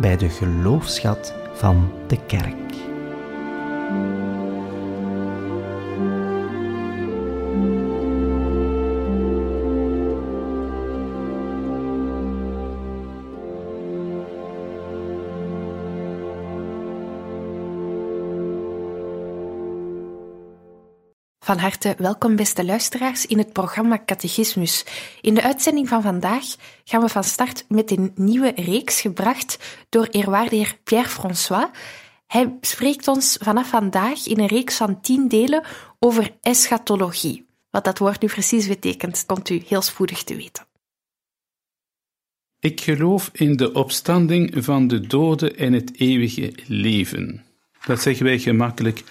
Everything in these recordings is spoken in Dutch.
bij de geloofschat van de kerk. Van harte welkom, beste luisteraars, in het programma Catechismus. In de uitzending van vandaag gaan we van start met een nieuwe reeks gebracht door eerwaarde Pierre François. Hij spreekt ons vanaf vandaag in een reeks van tien delen over eschatologie. Wat dat woord nu precies betekent, komt u heel spoedig te weten. Ik geloof in de opstanding van de doden en het eeuwige leven. Dat zeggen wij gemakkelijk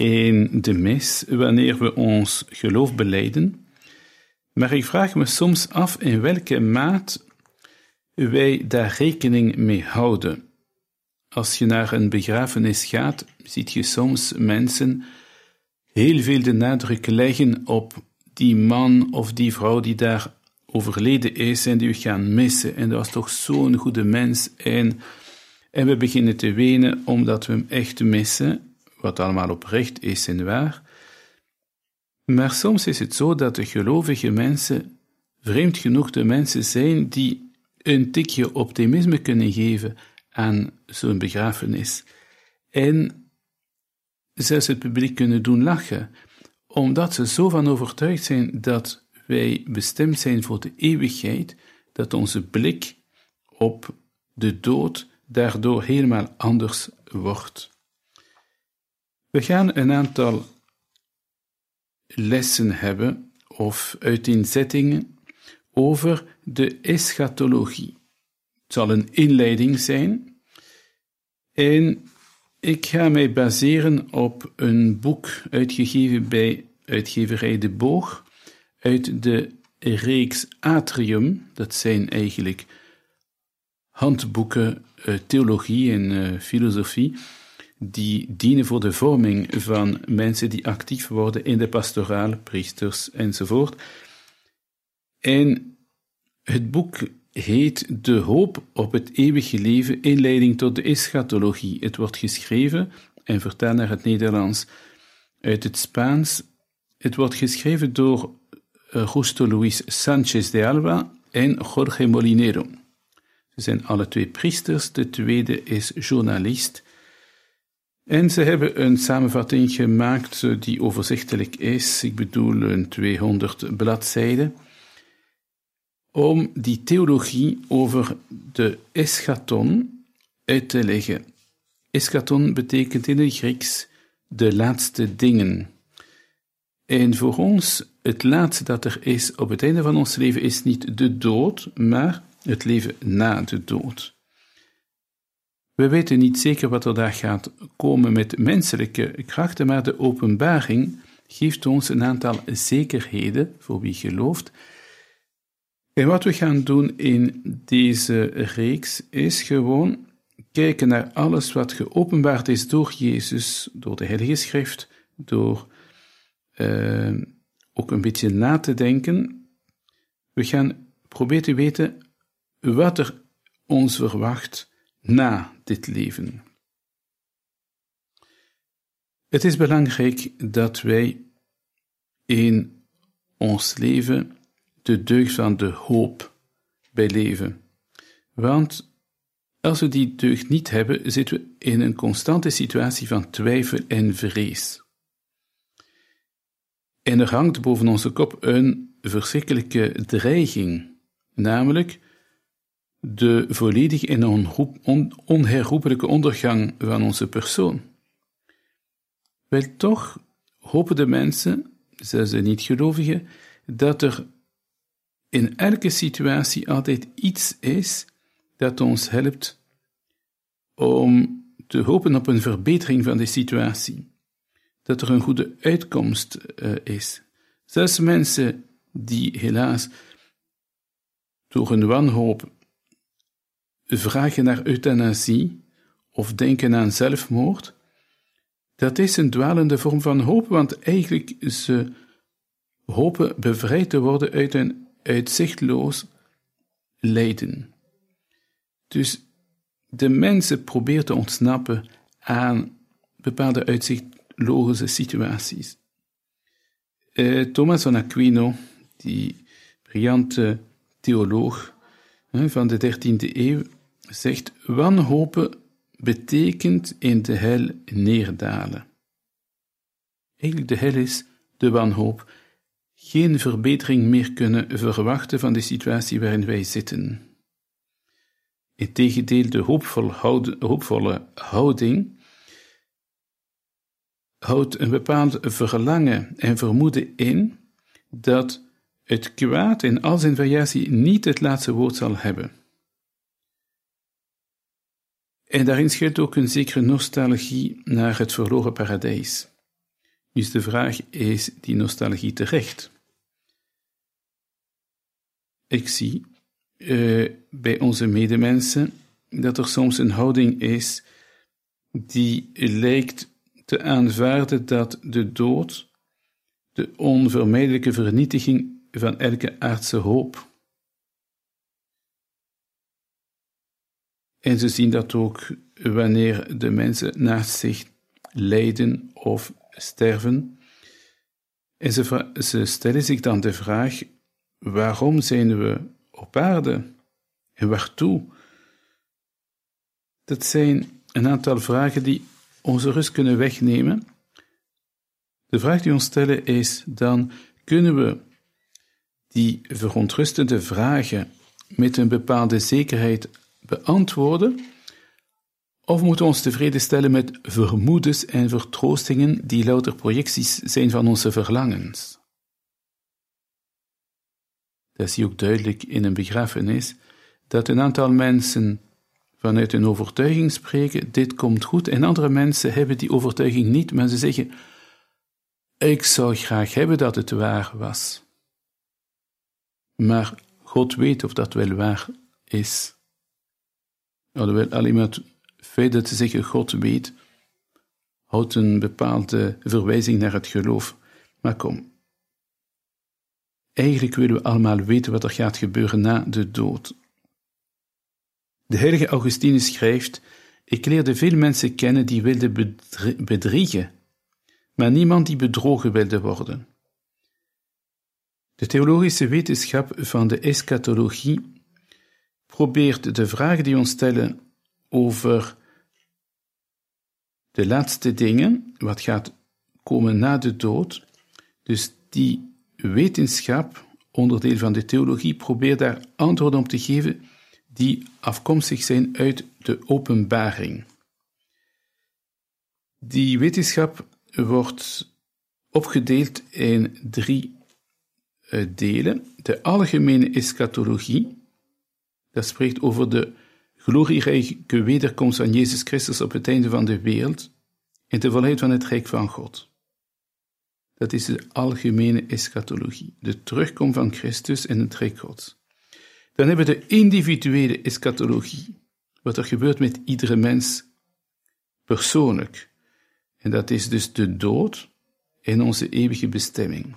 in de mis wanneer we ons geloof beleiden, maar ik vraag me soms af in welke maat wij daar rekening mee houden. Als je naar een begrafenis gaat, ziet je soms mensen heel veel de nadruk leggen op die man of die vrouw die daar overleden is en die we gaan missen. En dat was toch zo'n goede mens. En, en we beginnen te wenen omdat we hem echt missen wat allemaal oprecht is en waar. Maar soms is het zo dat de gelovige mensen, vreemd genoeg de mensen zijn die een tikje optimisme kunnen geven aan zo'n begrafenis. En zelfs het publiek kunnen doen lachen, omdat ze zo van overtuigd zijn dat wij bestemd zijn voor de eeuwigheid, dat onze blik op de dood daardoor helemaal anders wordt. We gaan een aantal lessen hebben of uiteenzettingen over de eschatologie. Het zal een inleiding zijn en ik ga mij baseren op een boek uitgegeven bij uitgeverij De Boog uit de reeks Atrium. Dat zijn eigenlijk handboeken uh, theologie en uh, filosofie die dienen voor de vorming van mensen die actief worden in de pastoraal, priesters enzovoort. En het boek heet De hoop op het eeuwige leven, inleiding tot de eschatologie. Het wordt geschreven en vertaald naar het Nederlands uit het Spaans. Het wordt geschreven door eh, Justo Luis Sanchez de Alba en Jorge Molinero. Ze zijn alle twee priesters, de tweede is journalist. En ze hebben een samenvatting gemaakt die overzichtelijk is, ik bedoel een 200 bladzijden, om die theologie over de eschaton uit te leggen. Eschaton betekent in het Grieks de laatste dingen. En voor ons, het laatste dat er is op het einde van ons leven is niet de dood, maar het leven na de dood. We weten niet zeker wat er daar gaat komen met menselijke krachten, maar de openbaring geeft ons een aantal zekerheden voor wie gelooft. En wat we gaan doen in deze reeks is gewoon kijken naar alles wat geopenbaard is door Jezus, door de Heilige Schrift, door uh, ook een beetje na te denken. We gaan proberen te weten wat er ons verwacht na dit leven. Het is belangrijk dat wij in ons leven de deugd van de hoop bijleven. Want als we die deugd niet hebben, zitten we in een constante situatie van twijfel en vrees. En er hangt boven onze kop een verschrikkelijke dreiging, namelijk de volledige en onherroepelijke ondergang van onze persoon. Wel toch hopen de mensen, zelfs de niet-gelovigen, dat er in elke situatie altijd iets is dat ons helpt om te hopen op een verbetering van de situatie. Dat er een goede uitkomst uh, is. Zelfs mensen die helaas door een wanhoop vragen naar euthanasie of denken aan zelfmoord, dat is een dwalende vorm van hoop, want eigenlijk ze hopen bevrijd te worden uit een uitzichtloos lijden. Dus de mensen probeert te ontsnappen aan bepaalde uitzichtloze situaties. Uh, Thomas van Aquino, die briljante theoloog van de 13e eeuw, zegt: wanhopen betekent in de hel neerdalen. Eigenlijk de hel is de wanhoop. Geen verbetering meer kunnen verwachten van de situatie waarin wij zitten. Integendeel, de hoopvolle houding houdt een bepaald verlangen en vermoeden in dat het kwaad in al zijn variatie niet het laatste woord zal hebben. En daarin schuilt ook een zekere nostalgie naar het verloren paradijs. Dus de vraag is die nostalgie terecht? Ik zie uh, bij onze medemensen dat er soms een houding is die lijkt te aanvaarden dat de dood de onvermijdelijke vernietiging van elke aardse hoop. En ze zien dat ook wanneer de mensen naast zich lijden of sterven. En ze, ze stellen zich dan de vraag: waarom zijn we op aarde en waartoe? Dat zijn een aantal vragen die onze rust kunnen wegnemen. De vraag die ons stellen is dan: kunnen we die verontrustende vragen met een bepaalde zekerheid beantwoorden? Of moeten we ons tevreden stellen met vermoedens en vertroostingen die louter projecties zijn van onze verlangens? Dat zie je ook duidelijk in een begrafenis, dat een aantal mensen vanuit een overtuiging spreken, dit komt goed, en andere mensen hebben die overtuiging niet, maar ze zeggen, ik zou graag hebben dat het waar was. Maar God weet of dat wel waar is. Alhoewel alleen maar het feit dat ze zeggen God weet, houdt een bepaalde verwijzing naar het geloof. Maar kom, eigenlijk willen we allemaal weten wat er gaat gebeuren na de dood. De heilige Augustinus schrijft: Ik leerde veel mensen kennen die wilden bedriegen, maar niemand die bedrogen wilde worden. De theologische wetenschap van de eschatologie probeert de vragen die ons stellen over de laatste dingen, wat gaat komen na de dood, dus die wetenschap, onderdeel van de theologie, probeert daar antwoorden op te geven die afkomstig zijn uit de openbaring. Die wetenschap wordt opgedeeld in drie eh, delen. De algemene eschatologie, dat spreekt over de glorierijke wederkomst van Jezus Christus op het einde van de wereld en de volheid van het Rijk van God. Dat is de algemene eschatologie, de terugkomst van Christus en het Rijk Gods. Dan hebben we de individuele eschatologie, wat er gebeurt met iedere mens persoonlijk. En dat is dus de dood en onze eeuwige bestemming.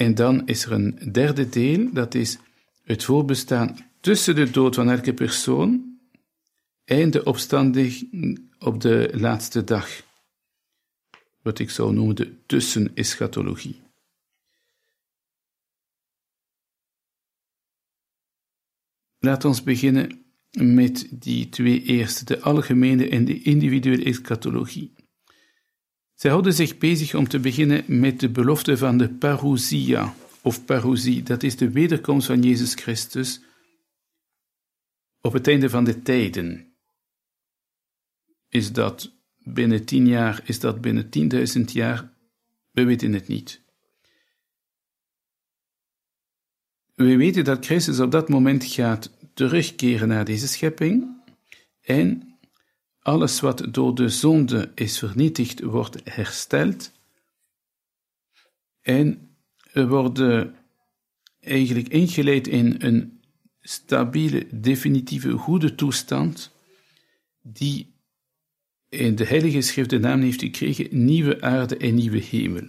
En dan is er een derde deel, dat is het voorbestaan tussen de dood van elke persoon en de opstanding op de laatste dag. Wat ik zou noemen de tusseneschatologie. Laat ons beginnen met die twee eerste, de algemene en de individuele eschatologie. Zij houden zich bezig om te beginnen met de belofte van de parousia, of parousie, dat is de wederkomst van Jezus Christus op het einde van de tijden. Is dat binnen tien jaar, is dat binnen tienduizend jaar? We weten het niet. We weten dat Christus op dat moment gaat terugkeren naar deze schepping en alles wat door de zonde is vernietigd, wordt hersteld en we worden eigenlijk ingeleid in een stabiele, definitieve, goede toestand, die in de Heilige Schrift de naam heeft gekregen nieuwe aarde en nieuwe hemel.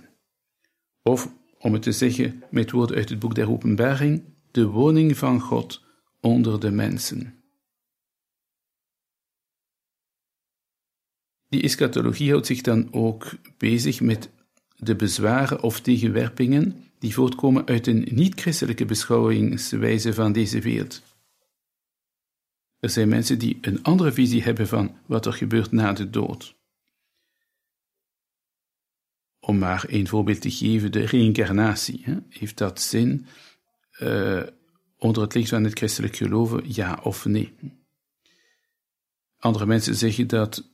Of, om het te zeggen met woorden uit het boek der Openbaring, de woning van God onder de mensen. Die eschatologie houdt zich dan ook bezig met de bezwaren of tegenwerpingen die voortkomen uit een niet-christelijke beschouwingswijze van deze wereld. Er zijn mensen die een andere visie hebben van wat er gebeurt na de dood. Om maar een voorbeeld te geven, de reïncarnatie. Heeft dat zin uh, onder het licht van het christelijk geloven, ja of nee? Andere mensen zeggen dat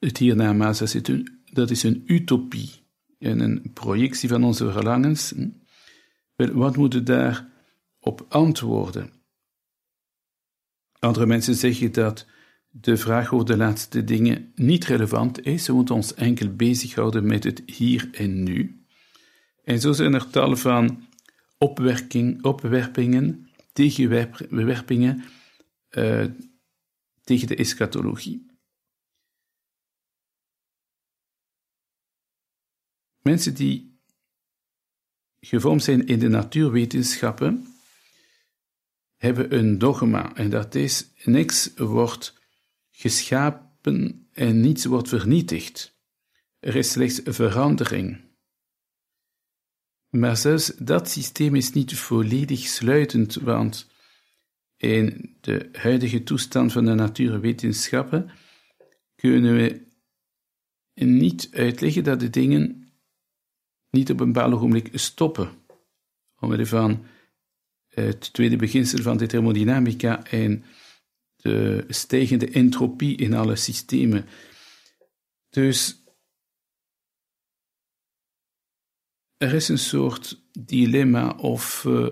het hiernamaals, dat is een, dat is een utopie en een projectie van onze verlangens. Wel, wat moeten daar op antwoorden? Andere mensen zeggen dat de vraag over de laatste dingen niet relevant is. We moeten ons enkel bezighouden met het hier en nu. En zo zijn er tal van opwerking, opwerpingen, tegenwerpingen uh, tegen de eschatologie. Mensen die gevormd zijn in de natuurwetenschappen, hebben een dogma, en dat is: niks wordt geschapen en niets wordt vernietigd. Er is slechts verandering. Maar zelfs dat systeem is niet volledig sluitend, want in de huidige toestand van de natuurwetenschappen kunnen we niet uitleggen dat de dingen niet op een bepaald ogenblik stoppen. Omwille van het tweede beginsel van de thermodynamica en de stijgende entropie in alle systemen. Dus er is een soort dilemma of uh,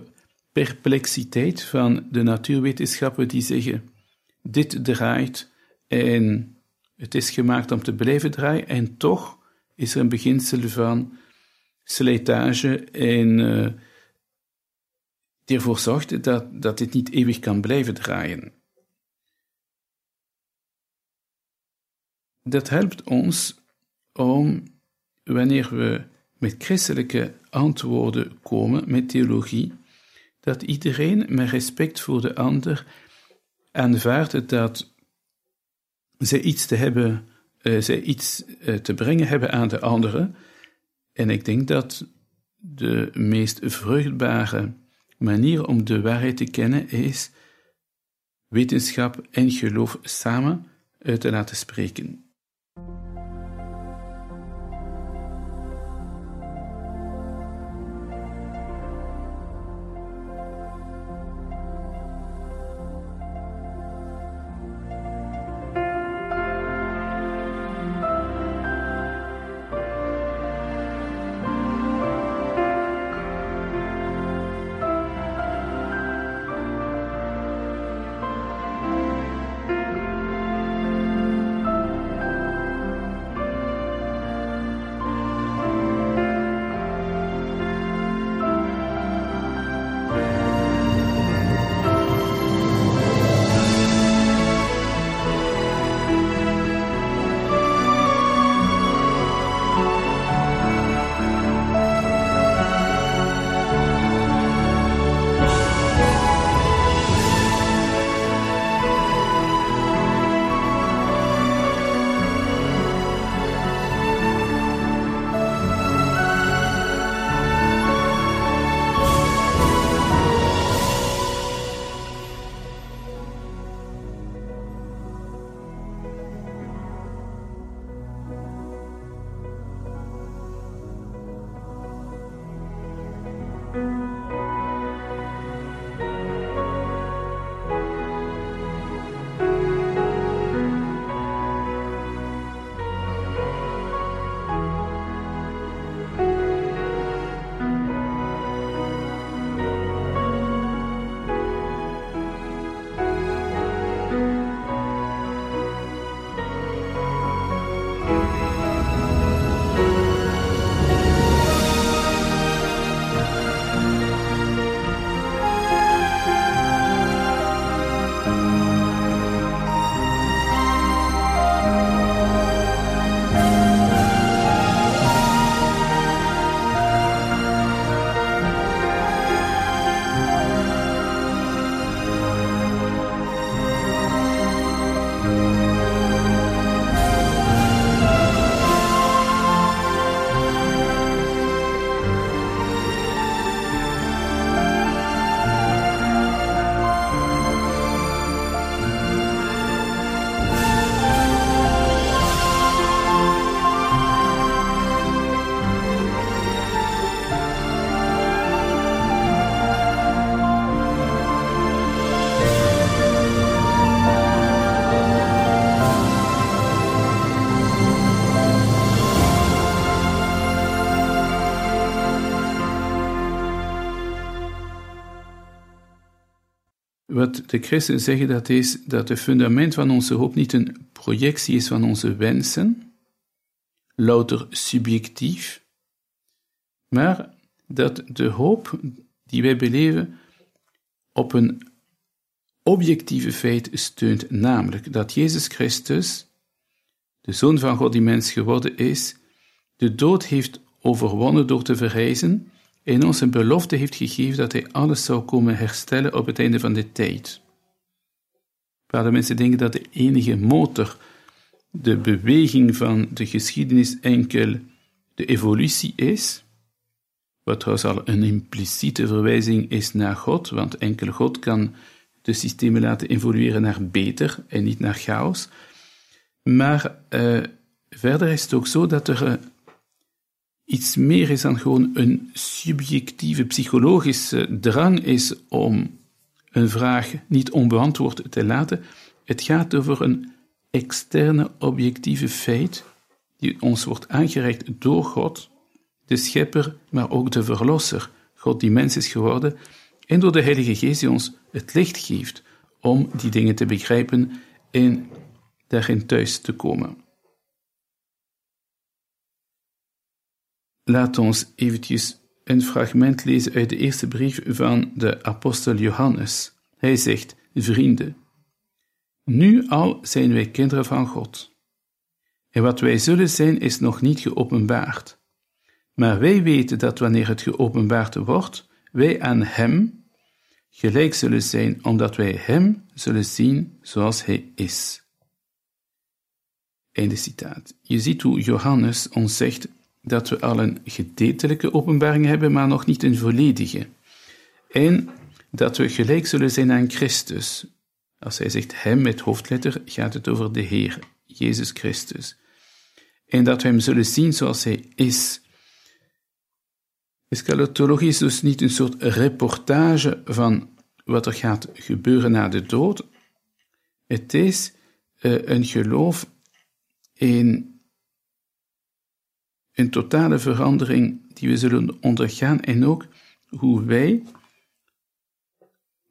perplexiteit van de natuurwetenschappen die zeggen: dit draait en het is gemaakt om te blijven draaien, en toch is er een beginsel van slijtage en uh, die ervoor zorgt dat, dat dit niet eeuwig kan blijven draaien. Dat helpt ons om, wanneer we met christelijke antwoorden komen, met theologie, dat iedereen met respect voor de ander aanvaardt dat zij iets te hebben, uh, zij iets uh, te brengen hebben aan de anderen, en ik denk dat de meest vruchtbare manier om de waarheid te kennen is wetenschap en geloof samen uit te laten spreken. Wat de christenen zeggen, dat is dat het fundament van onze hoop niet een projectie is van onze wensen, louter subjectief, maar dat de hoop die wij beleven op een objectieve feit steunt, namelijk dat Jezus Christus, de Zoon van God die mens geworden is, de dood heeft overwonnen door te verrijzen en ons een belofte heeft gegeven dat hij alles zou komen herstellen op het einde van de tijd. Waar de mensen denken dat de enige motor, de beweging van de geschiedenis enkel de evolutie is, wat trouwens al een impliciete verwijzing is naar God, want enkel God kan de systemen laten evolueren naar beter en niet naar chaos. Maar uh, verder is het ook zo dat er uh, iets meer is dan gewoon een subjectieve psychologische drang is om een vraag niet onbeantwoord te laten. Het gaat over een externe objectieve feit die ons wordt aangereikt door God, de schepper, maar ook de verlosser, God die mens is geworden, en door de Heilige Geest die ons het licht geeft om die dingen te begrijpen en daarin thuis te komen. Laat ons eventjes een fragment lezen uit de eerste brief van de apostel Johannes. Hij zegt, vrienden, nu al zijn wij kinderen van God. En wat wij zullen zijn is nog niet geopenbaard. Maar wij weten dat wanneer het geopenbaard wordt, wij aan Hem gelijk zullen zijn, omdat wij Hem zullen zien zoals Hij is. Einde citaat. Je ziet hoe Johannes ons zegt dat we al een gedeeltelijke openbaring hebben, maar nog niet een volledige. En dat we gelijk zullen zijn aan Christus. Als hij zegt hem met hoofdletter, gaat het over de Heer, Jezus Christus. En dat we hem zullen zien zoals hij is. Eschatologie is dus niet een soort reportage van wat er gaat gebeuren na de dood. Het is uh, een geloof in een totale verandering die we zullen ondergaan en ook hoe wij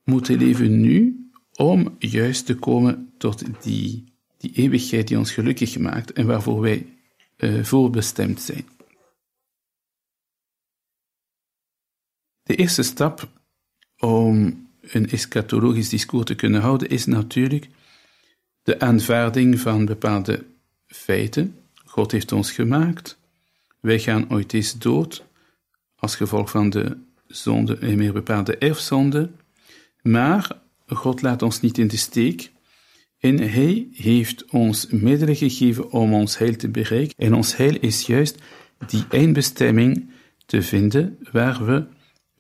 moeten leven nu om juist te komen tot die, die eeuwigheid die ons gelukkig maakt en waarvoor wij uh, voorbestemd zijn. De eerste stap om een eschatologisch discours te kunnen houden is natuurlijk de aanvaarding van bepaalde feiten. God heeft ons gemaakt. Wij gaan ooit eens dood, als gevolg van de zonde, en meer bepaalde erfzonde. Maar God laat ons niet in de steek. En Hij heeft ons middelen gegeven om ons heil te bereiken. En ons heil is juist die eindbestemming te vinden waar we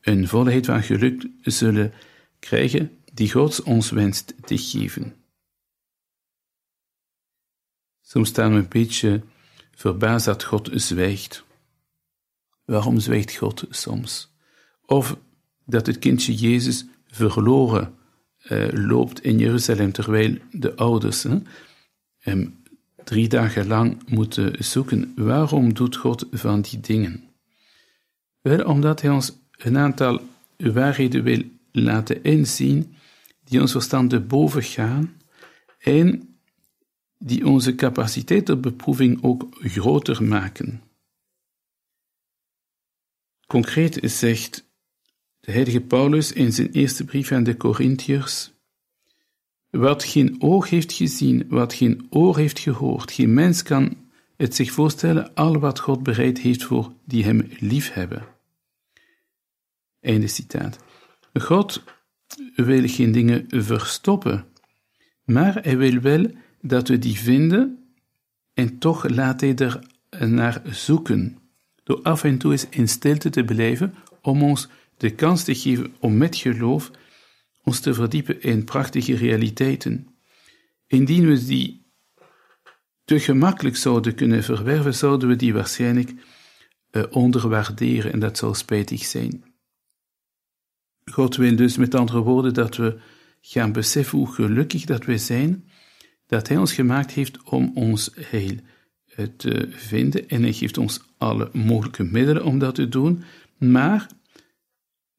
een volheid van geluk zullen krijgen die God ons wenst te geven. Soms staan we een beetje verbaasd dat God zwijgt. Waarom zwijgt God soms? Of dat het kindje Jezus verloren uh, loopt in Jeruzalem, terwijl de ouders hem drie dagen lang moeten zoeken. Waarom doet God van die dingen? Wel, omdat hij ons een aantal waarheden wil laten inzien die ons verstand te boven gaan en die onze capaciteit tot beproeving ook groter maken. Concreet zegt de heilige Paulus in zijn eerste brief aan de Corinthiërs: Wat geen oog heeft gezien, wat geen oor heeft gehoord, geen mens kan het zich voorstellen, al wat God bereid heeft voor die hem liefhebben. Einde citaat. God wil geen dingen verstoppen, maar hij wil wel dat we die vinden en toch laat hij er naar zoeken, door af en toe eens in stilte te blijven om ons de kans te geven om met geloof ons te verdiepen in prachtige realiteiten. Indien we die te gemakkelijk zouden kunnen verwerven, zouden we die waarschijnlijk uh, onderwaarderen en dat zou spijtig zijn. God wil dus met andere woorden dat we gaan beseffen hoe gelukkig dat wij zijn dat Hij ons gemaakt heeft om ons heil eh, te vinden en Hij geeft ons alle mogelijke middelen om dat te doen, maar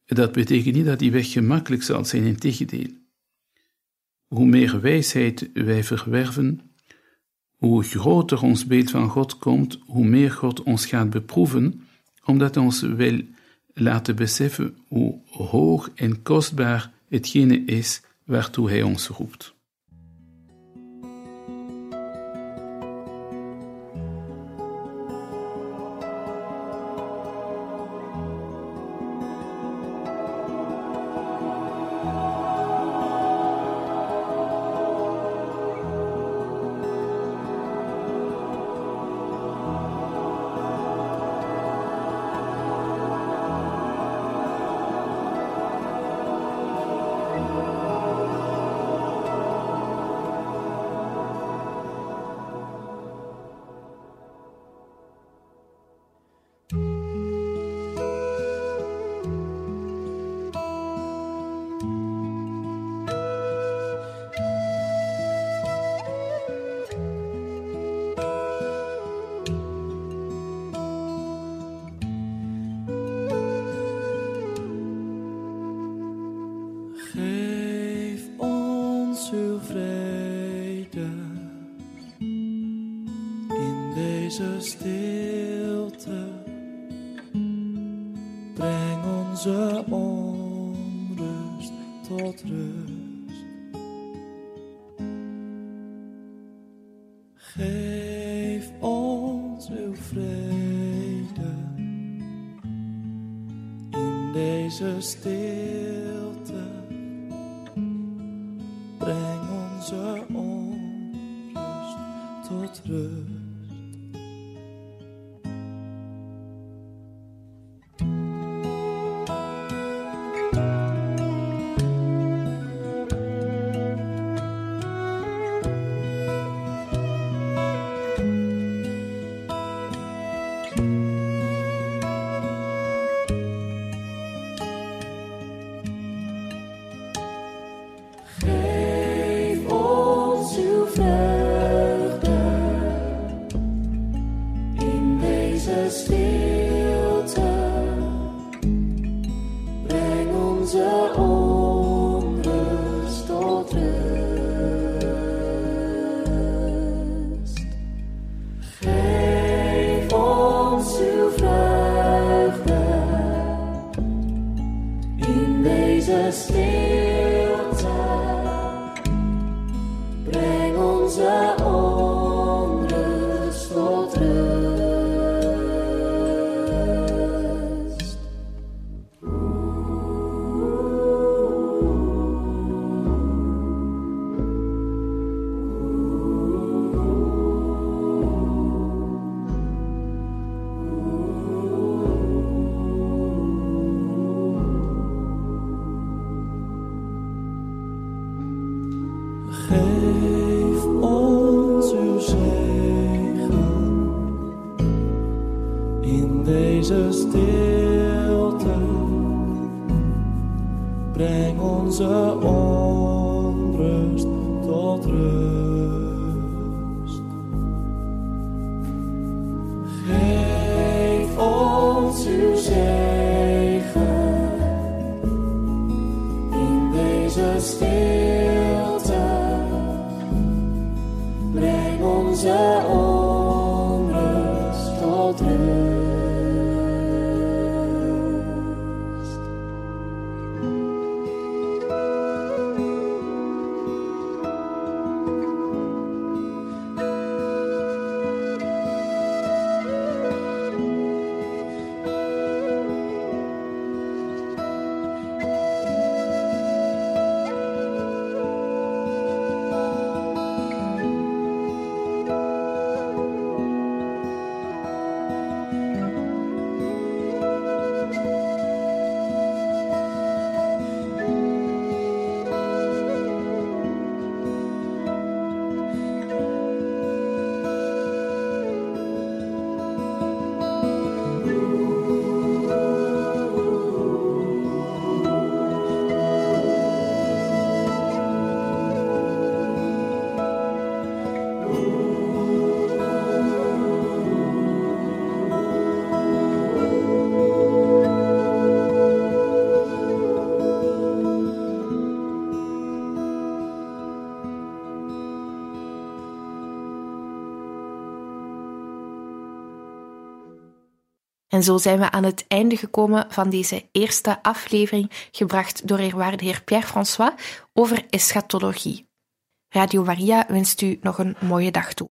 dat betekent niet dat die weg gemakkelijk zal zijn, in tegendeel. hoe meer wijsheid wij verwerven, hoe groter ons beeld van God komt, hoe meer God ons gaat beproeven, omdat hij ons wil laten beseffen hoe hoog en kostbaar hetgene is waartoe Hij ons roept. sufre zwijgen in deze stilte. Breng onze En zo zijn we aan het einde gekomen van deze eerste aflevering, gebracht door eerwaarde heer Pierre-François over eschatologie. Radio Maria wenst u nog een mooie dag toe.